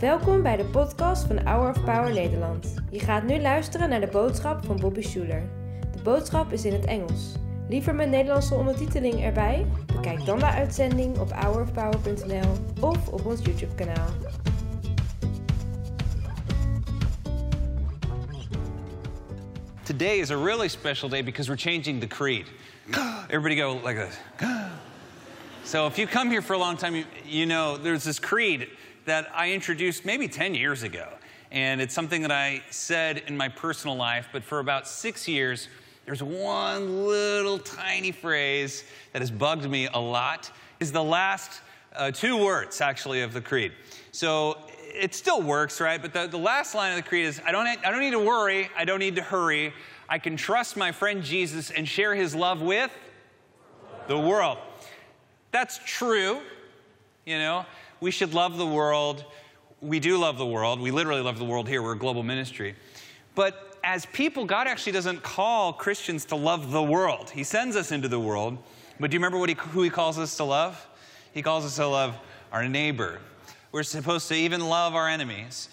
Welkom bij de podcast van Hour of Power Nederland. Je gaat nu luisteren naar de boodschap van Bobby Schuler. De boodschap is in het Engels. Liever met Nederlandse ondertiteling erbij? Bekijk dan de uitzending op hourofpower.nl of op ons YouTube kanaal. Today is a really special day because we're changing the creed. Everybody go like this. So if you come here for a long time, you, you know there's this creed that I introduced maybe 10 years ago. And it's something that I said in my personal life, but for about six years, there's one little tiny phrase that has bugged me a lot. Is the last uh, two words actually of the creed. So it still works, right? But the, the last line of the creed is I don't, I don't need to worry, I don't need to hurry. I can trust my friend Jesus and share his love with the world. That's true, you know. We should love the world. We do love the world. We literally love the world here. We're a global ministry. But as people, God actually doesn't call Christians to love the world. He sends us into the world. But do you remember what he, who He calls us to love? He calls us to love our neighbor. We're supposed to even love our enemies.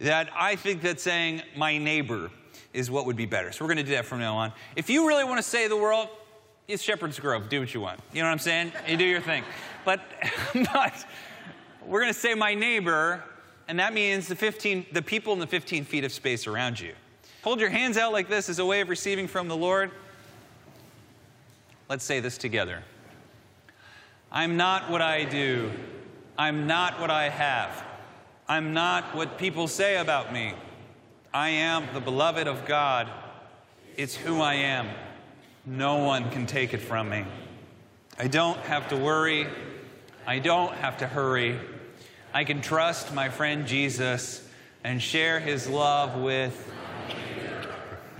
That I think that saying my neighbor is what would be better. So we're going to do that from now on. If you really want to say the world, it's Shepherd's Grove. Do what you want. You know what I'm saying? You do your thing. But, but we're going to say my neighbor, and that means the 15, the people in the 15 feet of space around you. Hold your hands out like this as a way of receiving from the Lord. Let's say this together. I'm not what I do. I'm not what I have. I'm not what people say about me. I am the beloved of God. It's who I am. No one can take it from me. I don't have to worry. I don't have to hurry. I can trust my friend Jesus and share his love with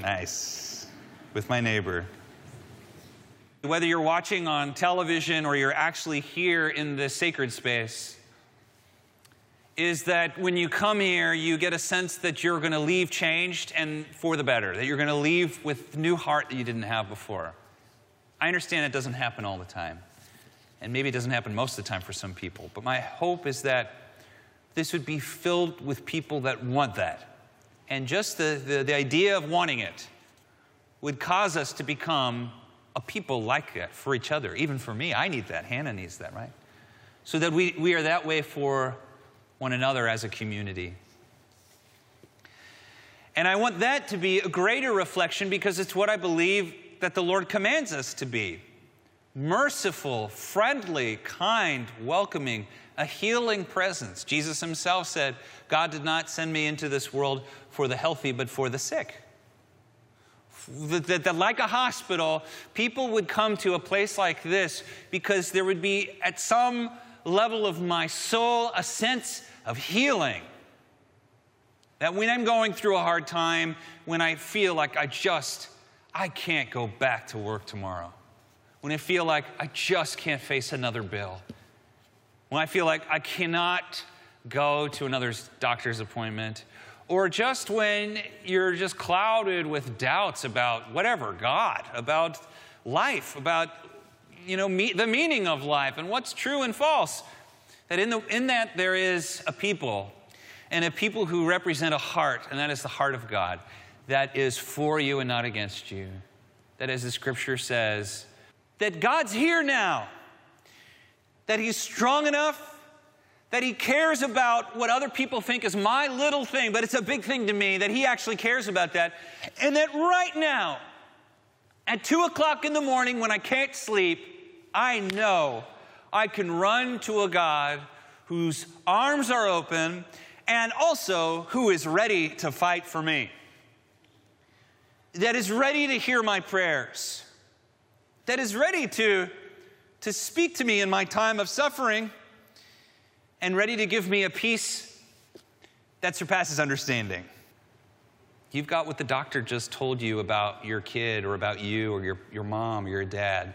nice with my neighbor. Whether you're watching on television or you're actually here in the sacred space, is that when you come here, you get a sense that you're going to leave changed and for the better, that you're going to leave with new heart that you didn't have before. I understand it doesn't happen all the time, and maybe it doesn't happen most of the time for some people, but my hope is that this would be filled with people that want that. And just the, the, the idea of wanting it would cause us to become a people like that for each other. Even for me, I need that. Hannah needs that, right? So that we, we are that way for one another as a community. And I want that to be a greater reflection because it's what I believe that the Lord commands us to be merciful, friendly, kind, welcoming, a healing presence. Jesus himself said, God did not send me into this world for the healthy, but for the sick. That, like a hospital, people would come to a place like this because there would be, at some level of my soul, a sense of healing. That when I'm going through a hard time, when I feel like I just, I can't go back to work tomorrow, when I feel like I just can't face another bill, when I feel like I cannot go to another doctor's appointment, or just when you're just clouded with doubts about whatever, God, about life, about you know me, the meaning of life and what's true and false. That in, the, in that there is a people, and a people who represent a heart, and that is the heart of God, that is for you and not against you. That, as the scripture says, that God's here now, that He's strong enough that he cares about what other people think is my little thing, but it's a big thing to me, that he actually cares about that. And that right now, at two o'clock in the morning when I can't sleep, I know I can run to a God whose arms are open and also who is ready to fight for me, that is ready to hear my prayers, that is ready to, to speak to me in my time of suffering and ready to give me a peace that surpasses understanding. You've got what the doctor just told you about your kid or about you or your, your mom or your dad.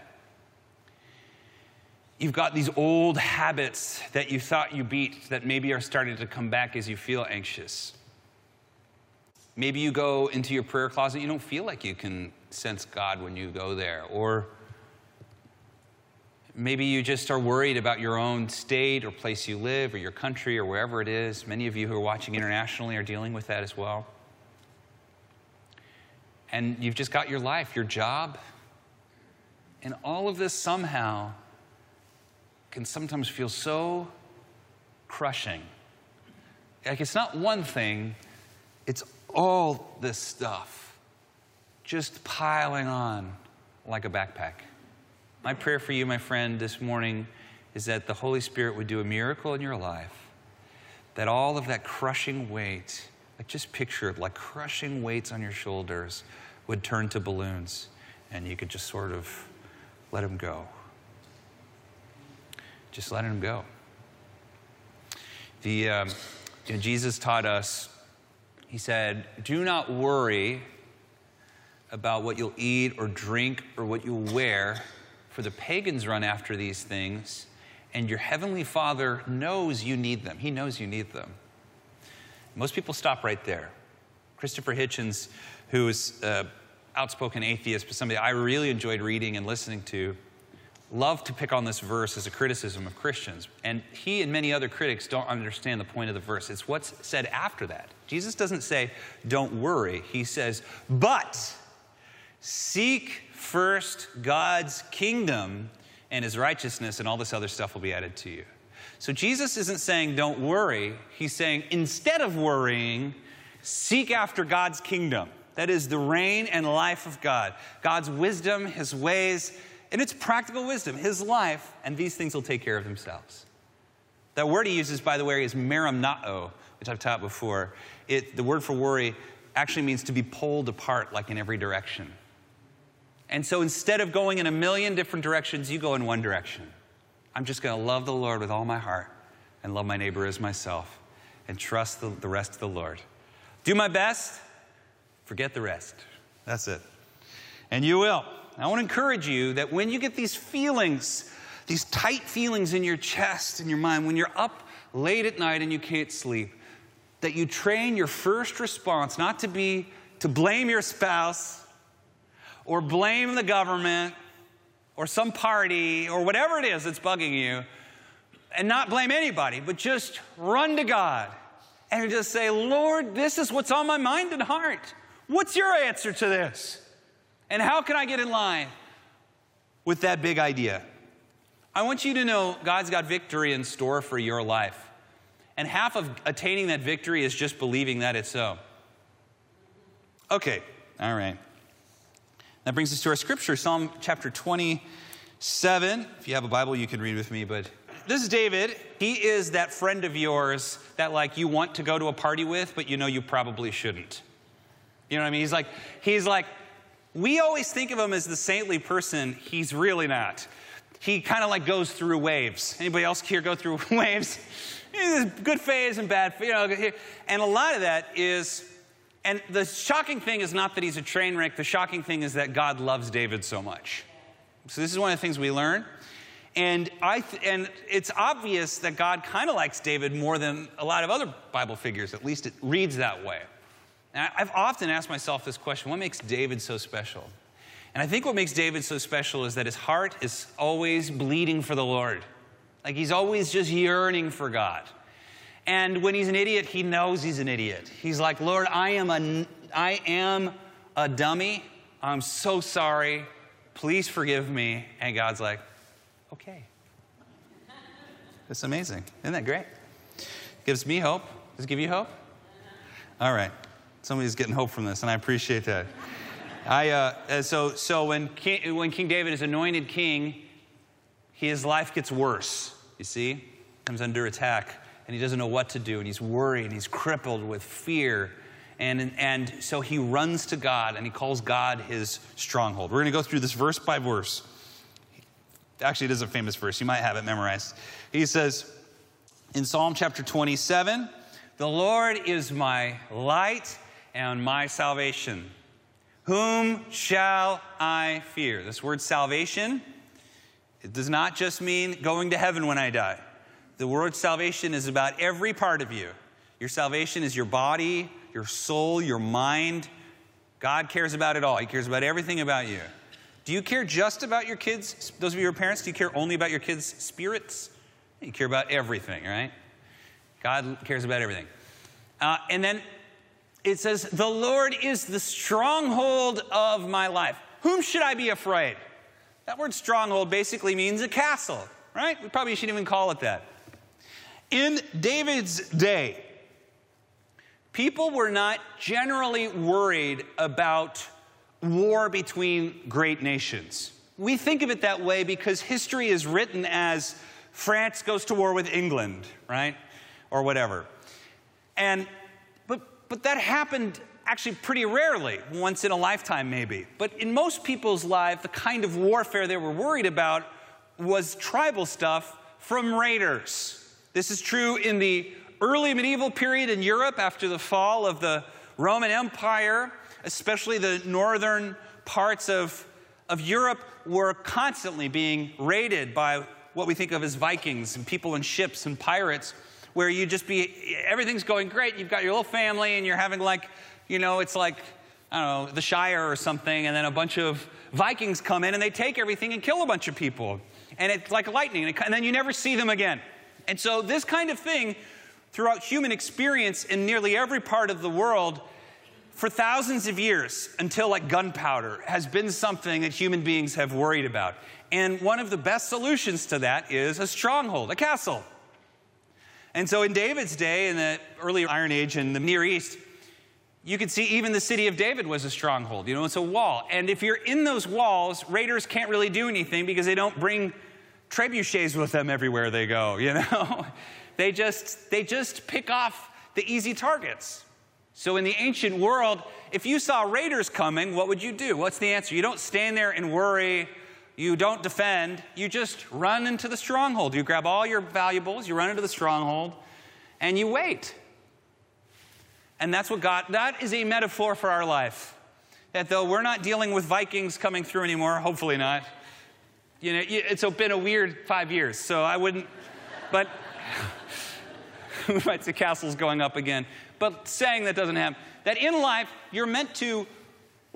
You've got these old habits that you thought you beat that maybe are starting to come back as you feel anxious. Maybe you go into your prayer closet, you don't feel like you can sense God when you go there. Or Maybe you just are worried about your own state or place you live or your country or wherever it is. Many of you who are watching internationally are dealing with that as well. And you've just got your life, your job. And all of this somehow can sometimes feel so crushing. Like it's not one thing, it's all this stuff just piling on like a backpack. My prayer for you, my friend, this morning is that the Holy Spirit would do a miracle in your life, that all of that crushing weight, like just picture it, like crushing weights on your shoulders, would turn to balloons, and you could just sort of let them go. Just letting them go. The, um, you know, Jesus taught us, he said, Do not worry about what you'll eat or drink or what you'll wear for the pagans run after these things, and your heavenly Father knows you need them. He knows you need them. Most people stop right there. Christopher Hitchens, who is an outspoken atheist, but somebody I really enjoyed reading and listening to, loved to pick on this verse as a criticism of Christians. And he and many other critics don't understand the point of the verse. It's what's said after that. Jesus doesn't say, don't worry. He says, but seek first God's kingdom and his righteousness, and all this other stuff will be added to you. So Jesus isn't saying, don't worry. He's saying, instead of worrying, seek after God's kingdom. That is the reign and life of God, God's wisdom, his ways, and it's practical wisdom, his life, and these things will take care of themselves. That word he uses, by the way, is merimnao, which I've taught before. It, the word for worry actually means to be pulled apart, like in every direction. And so instead of going in a million different directions, you go in one direction. I'm just going to love the Lord with all my heart and love my neighbor as myself and trust the, the rest of the Lord. Do my best, forget the rest. That's it. And you will. I want to encourage you that when you get these feelings, these tight feelings in your chest and your mind, when you're up late at night and you can't sleep, that you train your first response not to be to blame your spouse or blame the government or some party or whatever it is that's bugging you and not blame anybody, but just run to God and just say, Lord, this is what's on my mind and heart. What's your answer to this? And how can I get in line with that big idea? I want you to know God's got victory in store for your life. And half of attaining that victory is just believing that it's so. Okay, all right. That brings us to our scripture, Psalm chapter 27. If you have a Bible, you can read with me, but this is David. He is that friend of yours that like you want to go to a party with, but you know you probably shouldn't. You know what I mean? He's like, he's like, we always think of him as the saintly person. He's really not. He kind of like goes through waves. Anybody else here go through waves? Good phase and bad, you know. And a lot of that is and the shocking thing is not that he's a train wreck, the shocking thing is that God loves David so much. So, this is one of the things we learn. And, I th- and it's obvious that God kind of likes David more than a lot of other Bible figures, at least it reads that way. And I've often asked myself this question what makes David so special? And I think what makes David so special is that his heart is always bleeding for the Lord. Like he's always just yearning for God. And when he's an idiot, he knows he's an idiot. He's like, Lord, I am a, I am a dummy. I'm so sorry. Please forgive me. And God's like, okay. That's amazing. Isn't that great? Gives me hope. Does it give you hope? All right. Somebody's getting hope from this, and I appreciate that. I, uh, so, so when king, when king David is anointed king, his life gets worse, you see? Comes under attack and he doesn't know what to do, and he's worried, and he's crippled with fear. And, and so he runs to God and he calls God his stronghold. We're going to go through this verse by verse. Actually, it is a famous verse. You might have it memorized. He says in Psalm chapter 27 The Lord is my light and my salvation. Whom shall I fear? This word salvation, it does not just mean going to heaven when I die. The word salvation is about every part of you. Your salvation is your body, your soul, your mind. God cares about it all. He cares about everything about you. Do you care just about your kids? Those of you who are parents, do you care only about your kids' spirits? You care about everything, right? God cares about everything. Uh, and then it says, The Lord is the stronghold of my life. Whom should I be afraid? That word stronghold basically means a castle, right? We probably shouldn't even call it that. In David's day, people were not generally worried about war between great nations. We think of it that way because history is written as France goes to war with England, right? Or whatever. And but that happened actually pretty rarely, once in a lifetime maybe. But in most people's lives, the kind of warfare they were worried about was tribal stuff from raiders. This is true in the early medieval period in Europe after the fall of the Roman Empire especially the northern parts of, of Europe, were constantly being raided by what we think of as Vikings and people in ships and pirates, where you just be, everything's going great. You've got your little family and you're having like, you know, it's like, I don't know, the Shire or something, and then a bunch of Vikings come in and they take everything and kill a bunch of people. And it's like lightning, and then you never see them again. And so, this kind of thing throughout human experience in nearly every part of the world for thousands of years until like gunpowder has been something that human beings have worried about. And one of the best solutions to that is a stronghold, a castle. And so in David's day, in the early Iron Age in the Near East, you could see even the city of David was a stronghold. You know, it's a wall. And if you're in those walls, raiders can't really do anything because they don't bring trebuchets with them everywhere they go, you know? they just they just pick off the easy targets. So, in the ancient world, if you saw raiders coming, what would you do? What's the answer? You don't stand there and worry. You don't defend. You just run into the stronghold. You grab all your valuables, you run into the stronghold, and you wait. And that's what God, that is a metaphor for our life. That though we're not dealing with Vikings coming through anymore, hopefully not, you know, it's been a weird five years, so I wouldn't, but we might see castles going up again but saying that doesn't happen. That in life, you're meant to,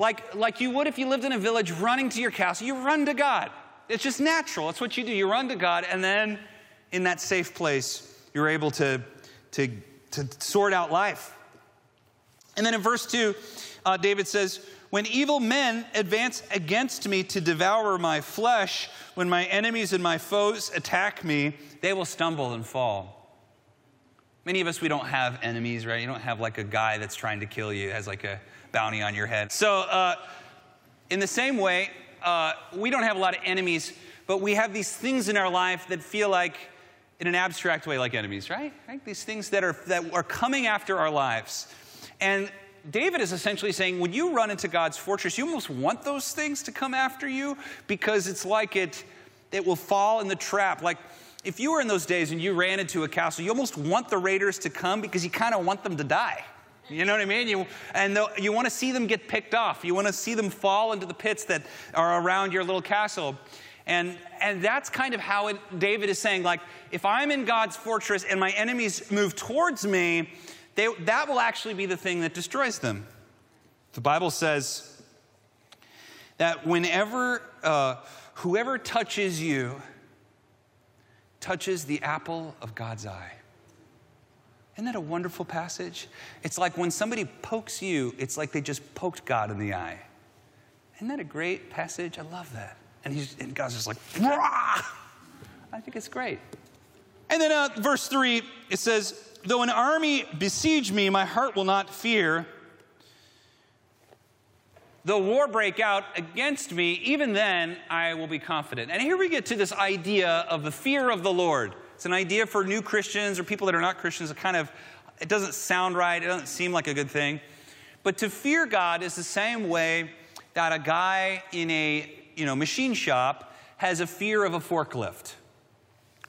like, like you would if you lived in a village, running to your castle, you run to God. It's just natural. It's what you do. You run to God, and then in that safe place, you're able to, to, to sort out life. And then in verse 2, uh, David says, When evil men advance against me to devour my flesh, when my enemies and my foes attack me, they will stumble and fall. Many of us, we don't have enemies, right? You don't have like a guy that's trying to kill you, has like a bounty on your head. So, uh, in the same way, uh, we don't have a lot of enemies, but we have these things in our life that feel like, in an abstract way, like enemies, right? right? These things that are, that are coming after our lives. And David is essentially saying, when you run into God's fortress, you almost want those things to come after you because it's like it, it will fall in the trap. Like, if you were in those days and you ran into a castle, you almost want the raiders to come because you kind of want them to die. You know what I mean? You, and you want to see them get picked off. You want to see them fall into the pits that are around your little castle. And, and that's kind of how it, David is saying, like, if I'm in God's fortress and my enemies move towards me, they, that will actually be the thing that destroys them. The Bible says that whenever, uh, whoever touches you, touches the apple of God's eye. Isn't that a wonderful passage? It's like when somebody pokes you, it's like they just poked God in the eye. Isn't that a great passage? I love that. And, he's, and God's just like, Wah! I think it's great. And then uh, verse 3, it says, Though an army besiege me, my heart will not fear Though war break out against me, even then I will be confident. And here we get to this idea of the fear of the Lord. It's an idea for new Christians or people that are not Christians. It kind of it doesn't sound right. It doesn't seem like a good thing. But to fear God is the same way that a guy in a you know machine shop has a fear of a forklift,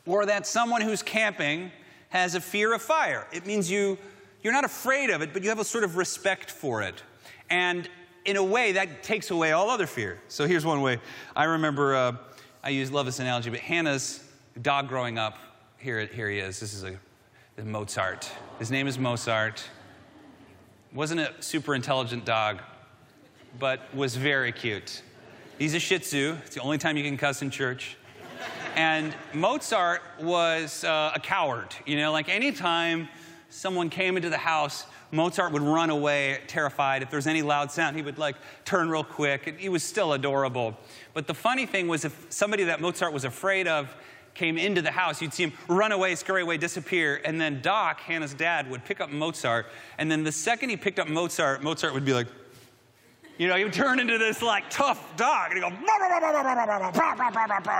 or that someone who's camping has a fear of fire. It means you you're not afraid of it, but you have a sort of respect for it. And in a way, that takes away all other fear. So here's one way. I remember, uh, I use love this analogy, but Hannah's dog growing up, here, here he is. This is a, Mozart. His name is Mozart. Wasn't a super intelligent dog, but was very cute. He's a Shih Tzu. It's the only time you can cuss in church. And Mozart was uh, a coward. You know, like anytime someone came into the house, Mozart would run away terrified. If there was any loud sound, he would like turn real quick. He was still adorable. But the funny thing was, if somebody that Mozart was afraid of came into the house, you'd see him run away, scurry away, disappear. And then Doc, Hannah's dad, would pick up Mozart. And then the second he picked up Mozart, Mozart would be like, you know, he would turn into this like tough dog and he'd go,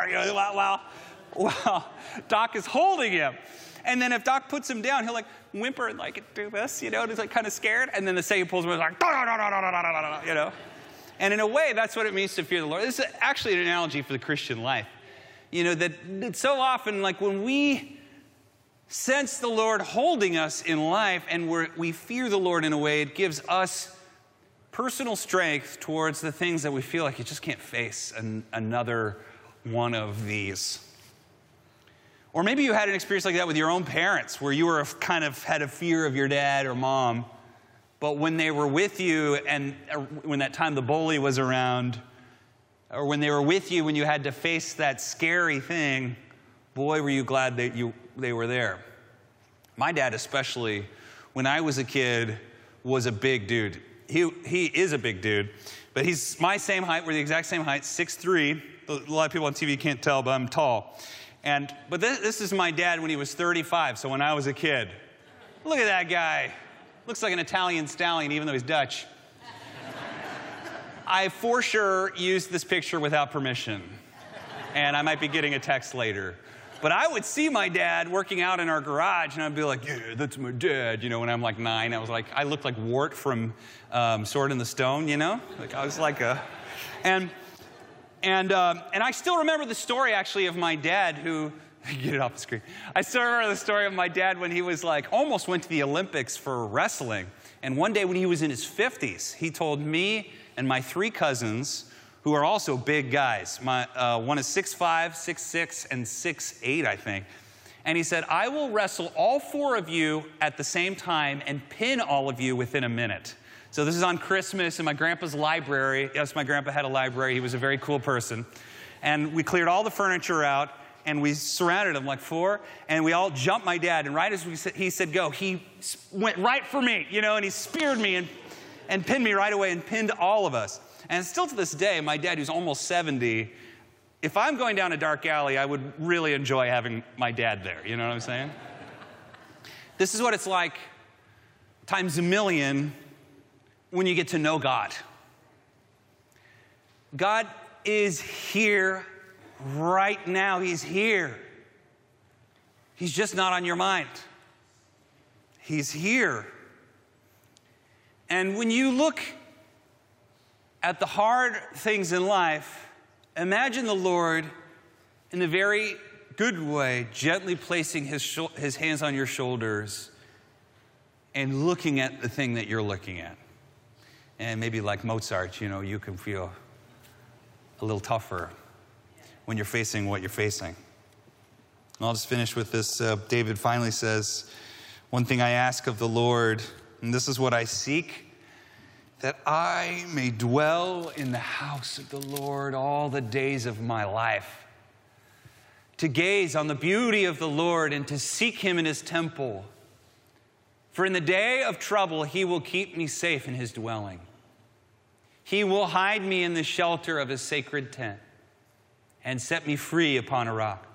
you know, Doc is holding him. And then if Doc puts him down, he'll like whimper and like do this, you know, and he's like kind of scared. And then the second pulls him, he's like, you know. And in a way, that's what it means to fear the Lord. This is actually an analogy for the Christian life. You know, that, so often, like when we sense the Lord holding us in life and we we fear the Lord in a way, it gives us personal strength towards the things that we feel like you just can't face an, another one of these. Or maybe you had an experience like that with your own parents, where you were kind of had a fear of your dad or mom, but when they were with you and uh, when that time the bully was around, or when they were with you when you had to face that scary thing, boy, were you glad that you, they were there. My dad, especially, when I was a kid, was a big dude. He, he is a big dude, but he's my same height. We're the exact same height, 6'3. A lot of people on TV can't tell, but I'm tall. And, but this, this is my dad when he was 35, so when I was a kid. Look at that guy. Looks like an Italian stallion, even though he's Dutch. I for sure used this picture without permission, and I might be getting a text later. But I would see my dad working out in our garage, and I'd be like, "Yeah, that's my dad." You know, when I'm like nine, I was like, I looked like Wart from um, Sword in the Stone. You know, like I was like a, and and uh, and I still remember the story actually of my dad who. Get it off the screen. I still remember the story of my dad when he was like almost went to the Olympics for wrestling. And one day when he was in his 50s, he told me and my three cousins who are also big guys. My, uh, one is 6'5, 6'6, and 6'8, I think. And he said, I will wrestle all four of you at the same time and pin all of you within a minute. So this is on Christmas in my grandpa's library. Yes, my grandpa had a library. He was a very cool person. And we cleared all the furniture out and we surrounded him like four, and we all jumped my dad. And right as we said, he said go, he went right for me, you know, and he speared me and, and pinned me right away and pinned all of us. And still to this day, my dad, who's almost 70, if I'm going down a dark alley, I would really enjoy having my dad there. You know what I'm saying? this is what it's like times a million when you get to know God. God is here right now. He's here. He's just not on your mind. He's here. And when you look at the hard things in life, imagine the Lord in a very good way, gently placing his, sh- his hands on your shoulders and looking at the thing that you're looking at. And maybe like Mozart, you know, you can feel a little tougher when you're facing what you're facing. And I'll just finish with this. Uh, David finally says, One thing I ask of the Lord, and this is what I seek that I may dwell in the house of the Lord all the days of my life, to gaze on the beauty of the Lord and to seek him in his temple. For in the day of trouble, he will keep me safe in his dwelling. He will hide me in the shelter of his sacred tent and set me free upon a rock.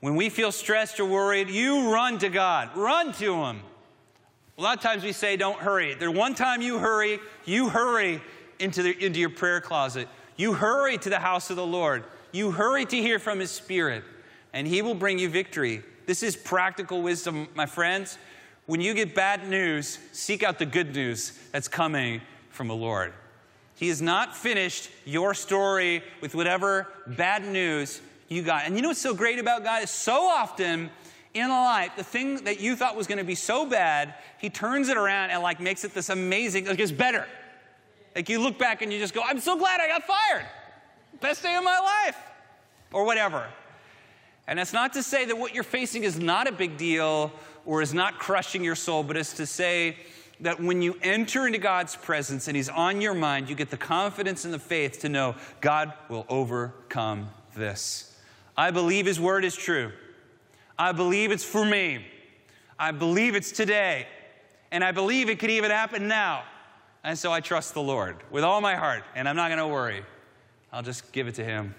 When we feel stressed or worried, you run to God, run to him. A lot of times we say, don't hurry. The one time you hurry, you hurry into, the, into your prayer closet. You hurry to the house of the Lord. You hurry to hear from His Spirit, and He will bring you victory. This is practical wisdom, my friends. When you get bad news, seek out the good news that's coming from the Lord. He has not finished your story with whatever bad news you got. And you know what's so great about God is so often in life, the thing that you thought was going to be so bad, he turns it around and like makes it this amazing, like it's better. Like you look back and you just go, I'm so glad I got fired. Best day of my life. Or whatever. And that's not to say that what you're facing is not a big deal or is not crushing your soul, but it's to say that when you enter into God's presence and He's on your mind, you get the confidence and the faith to know God will overcome this. I believe His word is true. I believe it's for me. I believe it's today. And I believe it could even happen now. And so I trust the Lord with all my heart, and I'm not going to worry. I'll just give it to Him,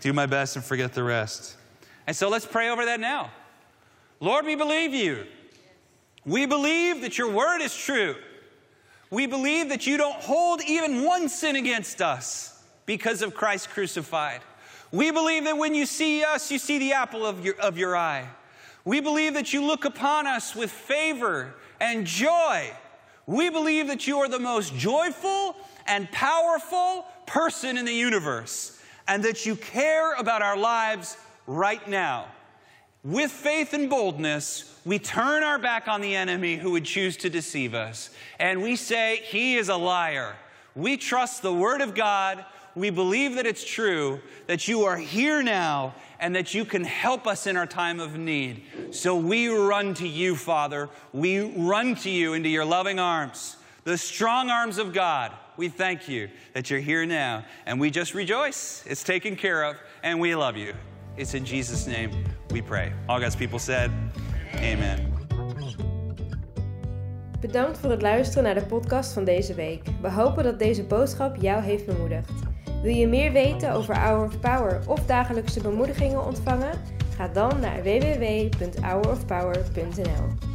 do my best, and forget the rest. And so let's pray over that now. Lord, we believe you. We believe that your word is true. We believe that you don't hold even one sin against us because of Christ crucified. We believe that when you see us, you see the apple of your, of your eye. We believe that you look upon us with favor and joy. We believe that you are the most joyful and powerful person in the universe and that you care about our lives right now. With faith and boldness, we turn our back on the enemy who would choose to deceive us, and we say, He is a liar. We trust the Word of God. We believe that it's true, that you are here now, and that you can help us in our time of need. So we run to you, Father. We run to you into your loving arms, the strong arms of God. We thank you that you're here now, and we just rejoice. It's taken care of, and we love you. It's in Jesus' name we pray. All God's people said, Amen. Bedankt voor het luisteren naar de podcast van deze week. We hopen dat deze boodschap jou heeft bemoedigd. Wil je meer weten over Hour of Power of dagelijkse bemoedigingen ontvangen? Ga dan naar www.hourofpower.nl.